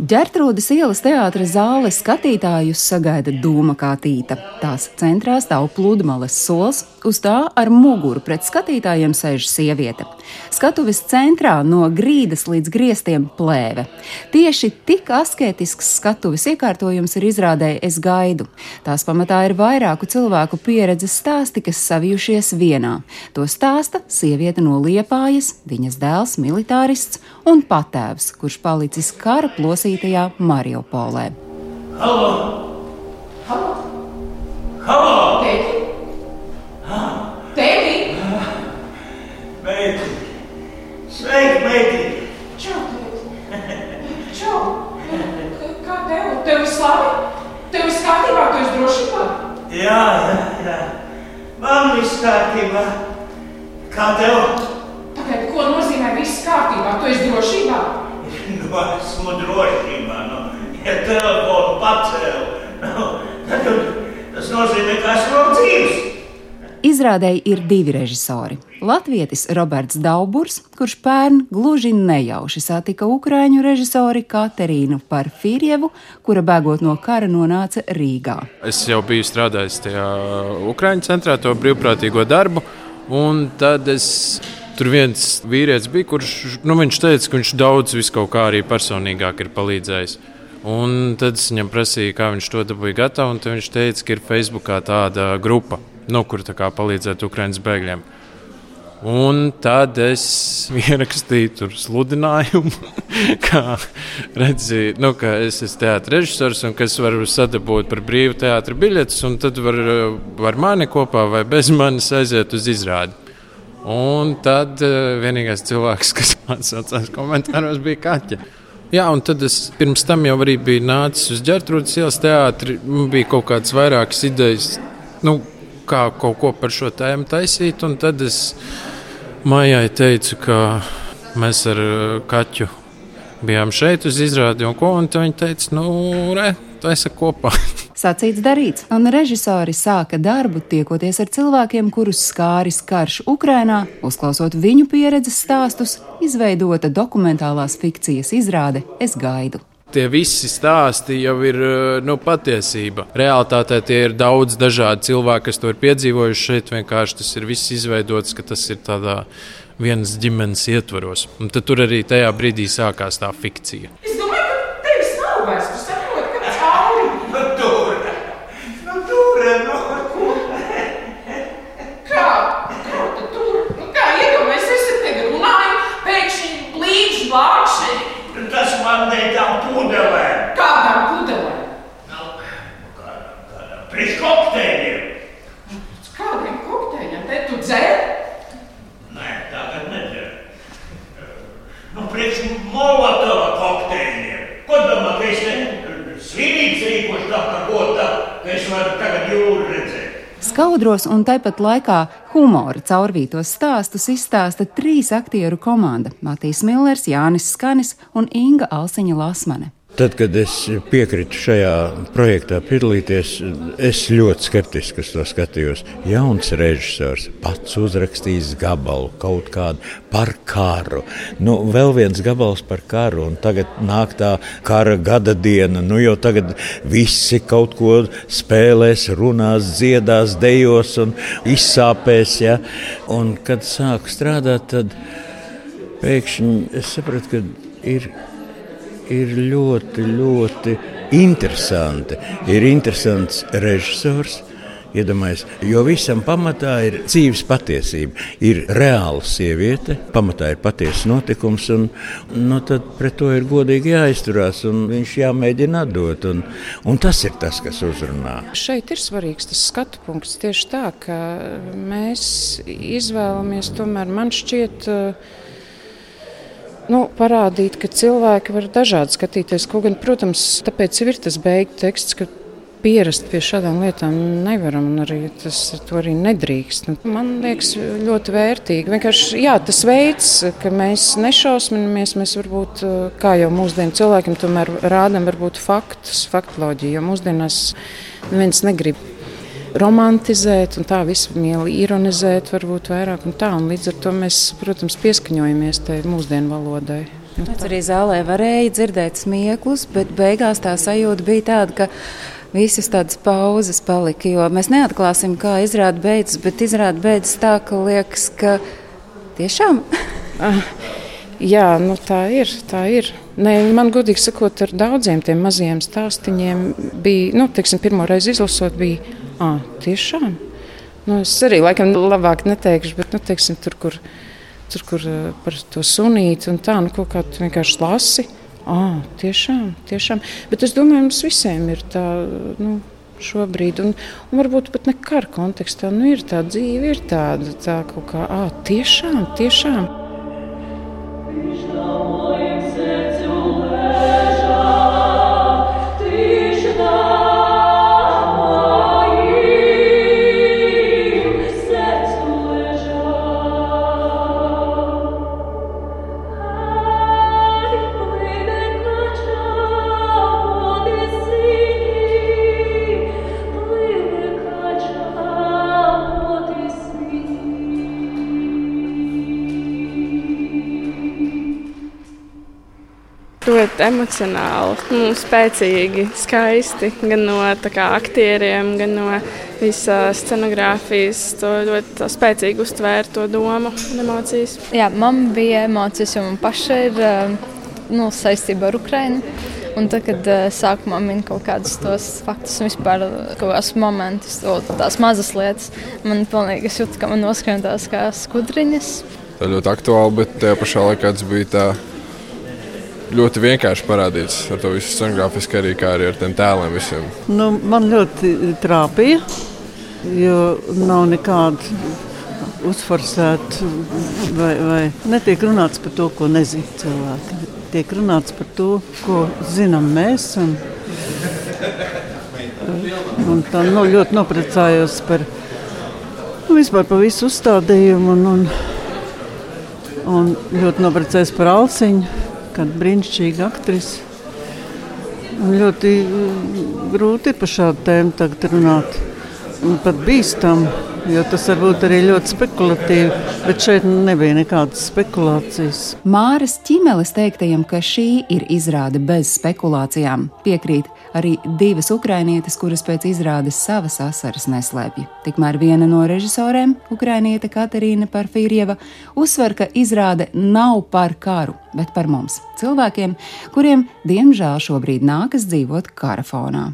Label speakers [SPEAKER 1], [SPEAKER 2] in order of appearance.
[SPEAKER 1] Ģertrūdas ielas teātras zāle skatītājus sagaida dūma kā tīta. Tās centrā stāv pludmales solis, uz tā ar muguru pret skatītājiem sēž sieviete. Skatuves centrā no grīdas līdz griestiem plēve. Tieši tik asketisks skatuves iekārtojums ir izrādē Es gaidu. Tās pamatā ir vairāku cilvēku pieredzes stāsti, kas savijušies vienā. To stāsta sieviete no Liepājas, viņas dēls, militārists un patēvs, kurš palicis kara plosī aizsītajā Mariupolē.
[SPEAKER 2] Halo! Halo! Halo!
[SPEAKER 3] Tēti! Tēti!
[SPEAKER 2] Meiti! Sveiki, meiti!
[SPEAKER 3] Čau, tēti! Čau! Kā tev? Tev viss labi? Tev viss kārtībā? Tu esi drošībā?
[SPEAKER 2] Jā, jā, jā. Man viss kārtībā. Kā tev?
[SPEAKER 3] Tagad, ko nozīmē viss kārtībā? Tu esi drošībā?
[SPEAKER 2] Nu, esmu drošībā. Nu, ja telefonu pacēlu, nu, tad tas nozīmē, ka esmu dzīves.
[SPEAKER 1] Izrādēji ir divi režisori. Latvijas Roberts Dauburs, kurš pērn gluži nejauši satika ukrāņu režisori Katerīnu Parfīrievu, kura bēgot no kara nonāca Rīgā.
[SPEAKER 4] Es jau biju strādājis tajā Ukrāņu centrā, to brīvprātīgo darbu, un tad es Tur viens vīrietis bija, kurš nu, teica, ka viņš daudz viskaut kā arī personīgāk ir palīdzējis. Un tad es viņam prasīju, kā viņš to dabūja gatavu. Viņš teica, ka ir Facebookā tāda grupa, nu, kur tā palīdzēt Ukraiņas bēgļiem. Un tad es ierakstīju tur sludinājumu, kā redzi, nu, ka es esmu teātris režisors un ka es varu sadabūt par brīvu teātris biļetes. Tad var, var mani kopā vai bez manis aiziet uz izrādi. Un tad uh, vienīgais cilvēks, kas atsaucās komentāros, bija Kaķa. Jā, un tad es pirms tam jau biju nācis uz ģērbtrūdas ielas teātri. Man bija kaut kādas vairākas idejas, nu, kā kaut ko par šo tēmu taisīt. Un tad es Maijai teicu, ka mēs ar eh, Kaķu bijām šeit uz izrādi, un, ko, un viņa teica, nu, re, taisa kopā.
[SPEAKER 1] Sacīts darīts, un režisori sāka darbu tiekoties ar cilvēkiem, kurus skāris karš Ukrainā, uzklausot viņu pieredzes stāstus, izveidota dokumentālās fikcijas izrāde Es gaidu.
[SPEAKER 4] Tie visi stāsti jau ir nu, patiesība. Realtātē tie ir daudz dažādi cilvēki, kas to ir piedzīvojuši. Šeit vienkārši tas ir viss izveidots, ka tas ir tādā vienas ģimenes ietvaros. Un tad tur arī tajā brīdī sākās tā fikcija.
[SPEAKER 3] Es domāju, ka tevis nav vairs. Tu saproti, ka cauri.
[SPEAKER 2] Nu, tur, nu, tur, nu.
[SPEAKER 3] Kā? Kā tu tur? Nu, kā iedomājies, es te tagad runāju, pēkšņi blīdž blākšņi.
[SPEAKER 2] Tas man ne tam pudelē.
[SPEAKER 3] Kādām pudelēm?
[SPEAKER 2] Nu, kādām priekš kokteļiem.
[SPEAKER 3] Kādiem kokteļiem? Te tu dzer?
[SPEAKER 2] Nē, tagad nedzer. Nu, priekš molotova kokteļiem. Ko domā, ka es te tā kā gotā, ka es varu tagad jūru redzēt?
[SPEAKER 1] Skaudros un tāpat laikā humora caurvītos stāstus izstāsta trīs aktieru komanda - Matīs Millers, Jānis Skanis un Inga Alsiņa Lasmane.
[SPEAKER 5] Tad, kad es piekritu šajā projektā piedalīties, es ļoti skeptiski to skatījos. Jauns režisors, pats uzrakstījis gabalu kaut kādu par karu. Nu, vēl viens gabals par karu, un tagad nāk tā kara gada diena. Nu, jau tagad visi kaut ko spēlēs, runās, dziedās, dejos un izsāpēs. Ja? Un, kad sāku strādāt, tad pēkšņi es sapratu, ka ir ir ļoti, ļoti interesanti. Ir interesants režisors. Iedomājieties, jo visam pamatā ir dzīves patiesība. Ir reāla sieviete, pamatā ir patiesa notikums, un nu, pret to ir godīgi jāizturās, un viņš jāmēģina atdot. Un, un tas ir tas, kas uzrunā.
[SPEAKER 6] Šeit ir svarīgs tas skatu punkts tieši tā, ka mēs izvēlamies tomēr man šķiet. Uh, nu, parādīt, ka cilvēki var dažādi skatīties. Kaut gan, protams, tāpēc ir tas beigu teksts, ka pierast pie šādām lietām nevaram, un arī tas arī nedrīkst. Nu, man liekas, ļoti vērtīgi. Vienkārši jā, tas veids, ka mēs nešausminamies, mēs varbūt, kā jau mūsdienu cilvēkiem, tomēr rādām varbūt faktus, faktoloģiju, jo mūsdienās neviens negrib romantizēt, un tā visu mīli ironizēt, varbūt vairāk. Un tā, un līdz ar to mēs, protams, pieskaņojamies tai mūsdienu valodai.
[SPEAKER 1] Nu, Tur arī zālē varēja dzirdēt smieklus, bet beigās tā sajūta bija tāda, ka visas tādas pauzes palika. Jo mēs neatklāsim, kā izrāda beidzas, bet izrāda beidzas tā, ka liekas, ka tiešām.
[SPEAKER 6] Ah, jā, nu tā ir. Tā ir. Nē, man godīgi sakot, ar daudziem tiem maziem stāstiem bija, nu, teiksim, pirmo reizi izlasot, bija, ah, tiešām. Nu, es arī laikam labāk neteikšu, bet, nu, teiksim, tur, kur, tur, kur par to sunīti un tā, nu, kaut kā tu vienkārši lasi. Ah, tiešām, tiešām. Bet es domāju, mums visiem ir tā. Nu, Šobrīd, un, un varbūt pat ne kara kontekstā, nu ir tā dzīve, ir tāda tā kaut kā, ah, tiešām, tiešām.
[SPEAKER 7] Ļoti emocionāli, nu, spēcīgi, skaisti. Gan no kā, aktieriem, gan no visas scenogrāfijas. To ļoti spēcīgi uztvēra to domu un emocijas.
[SPEAKER 8] Jā, man bija emocijas, jo man pašai ir eh, nu, saistība ar Ukrajinu. Un tad, kad uh, sākumā minēja kaut kādus tos faktus, un vispār kaut kādus momentus, tās mazas lietas, man pilnīgi jūtas, ka man noskrien tās kā skudriņas.
[SPEAKER 9] Tā ļoti aktuāli, bet tajā pašā laikā tas bija tā ļoti vienkārši parādīts ar to visu scenogrāfiski, arī, kā arī ar tiem tēliem visiem.
[SPEAKER 10] Nu, man ļoti trāpīja, jo nav nekāda uzforsēta vai, vai netiek runāts par to, ko nezina cilvēki. Tiek runāts par to, ko zinām mēs. Un, un tā nu, ļoti nopriecājos par, nu, vispār par visu uzstādījumu un, un, un ļoti nopriecājos par Alciņu kāda brīnišķīga aktrise. Ļoti mm, grūti par šādu tēmu tagad runāt. Un pat bīstam, jo tas var būt arī ļoti spekulatīvi, bet šeit nebija nekādas spekulācijas.
[SPEAKER 1] Māras ķīmeles teiktajam, ka šī ir izrāde bez spekulācijām, piekrīt arī divas ukrainietes, kuras pēc izrādes savas asaras neslēpj. Tikmēr viena no režisoriem, ukrainiete Katerīna Parfīrieva, uzsver, ka izrāde nav par karu, bet par mums, cilvēkiem, kuriem diemžēl šobrīd nākas dzīvot kara fonā.